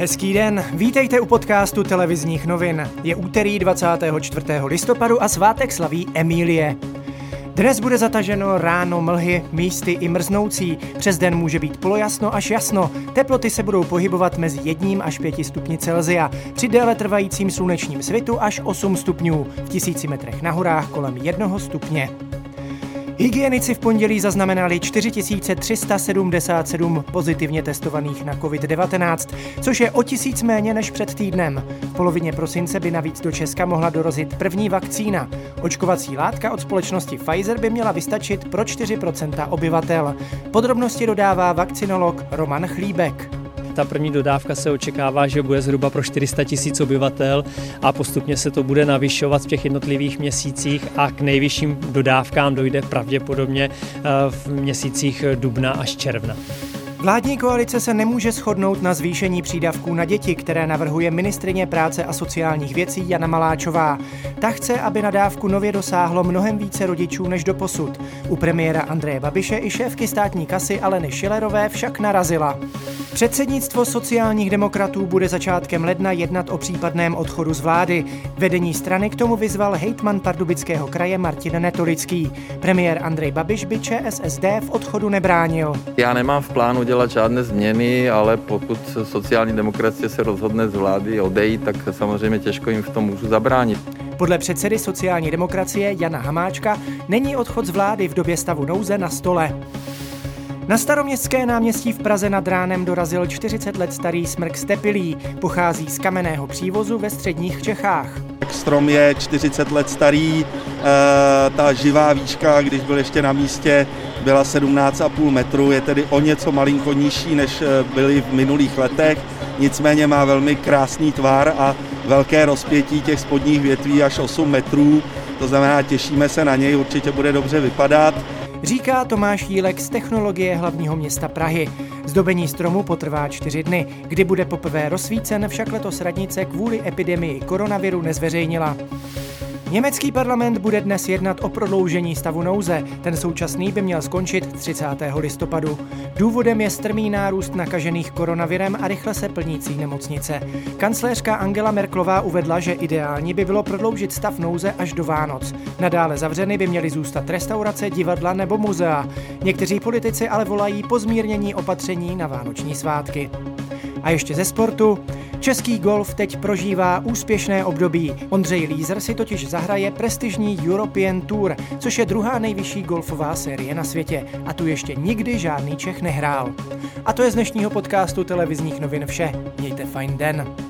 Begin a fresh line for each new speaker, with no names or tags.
Hezký den, vítejte u podcastu televizních novin. Je úterý 24. listopadu a svátek slaví Emílie. Dnes bude zataženo ráno mlhy, místy i mrznoucí. Přes den může být polojasno až jasno. Teploty se budou pohybovat mezi 1 až 5 stupni Celzia. Při déle trvajícím slunečním svitu až 8 stupňů. V tisíci metrech na horách kolem 1 stupně. Hygienici v pondělí zaznamenali 4377 pozitivně testovaných na COVID-19, což je o tisíc méně než před týdnem. V polovině prosince by navíc do Česka mohla dorazit první vakcína. Očkovací látka od společnosti Pfizer by měla vystačit pro 4% obyvatel. Podrobnosti dodává vakcinolog Roman Chlíbek.
Ta první dodávka se očekává, že bude zhruba pro 400 tisíc obyvatel a postupně se to bude navyšovat v těch jednotlivých měsících a k nejvyšším dodávkám dojde pravděpodobně eh, v měsících dubna až června.
Vládní koalice se nemůže shodnout na zvýšení přídavků na děti, které navrhuje ministrině práce a sociálních věcí Jana Maláčová. Ta chce, aby na dávku nově dosáhlo mnohem více rodičů než do posud. U premiéra Andreje Babiše i šéfky státní kasy Aleny Šilerové však narazila. Předsednictvo sociálních demokratů bude začátkem ledna jednat o případném odchodu z vlády. Vedení strany k tomu vyzval hejtman pardubického kraje Martin Netolický. Premiér Andrej Babiš by ČSSD v odchodu nebránil.
Já nemám v plánu dělat žádné změny, ale pokud sociální demokracie se rozhodne z vlády odejít, tak samozřejmě těžko jim v tom můžu zabránit.
Podle předsedy sociální demokracie Jana Hamáčka není odchod z vlády v době stavu nouze na stole. Na staroměstské náměstí v Praze nad ránem dorazil 40 let starý smrk stepilý. Pochází z kamenného přívozu ve středních Čechách.
Strom je 40 let starý, e, ta živá výška, když byl ještě na místě, byla 17,5 metru, je tedy o něco malinko nižší, než eh, byly v minulých letech, nicméně má velmi krásný tvar a velké rozpětí těch spodních větví až 8 metrů, to znamená, těšíme se na něj, určitě bude dobře vypadat.
Říká Tomáš Jílek z Technologie hlavního města Prahy. Zdobení stromu potrvá čtyři dny, kdy bude poprvé rozsvícen, však letos radnice kvůli epidemii koronaviru nezveřejnila. Německý parlament bude dnes jednat o prodloužení stavu nouze. Ten současný by měl skončit 30. listopadu. Důvodem je strmý nárůst nakažených koronavirem a rychle se plnící nemocnice. Kancléřka Angela Merklová uvedla, že ideální by bylo prodloužit stav nouze až do Vánoc. Nadále zavřeny by měly zůstat restaurace, divadla nebo muzea. Někteří politici ale volají po zmírnění opatření na vánoční svátky. A ještě ze sportu. Český golf teď prožívá úspěšné období. Ondřej Lízer si totiž zahraje prestižní European Tour, což je druhá nejvyšší golfová série na světě. A tu ještě nikdy žádný Čech nehrál. A to je z dnešního podcastu televizních novin vše. Mějte fajn den.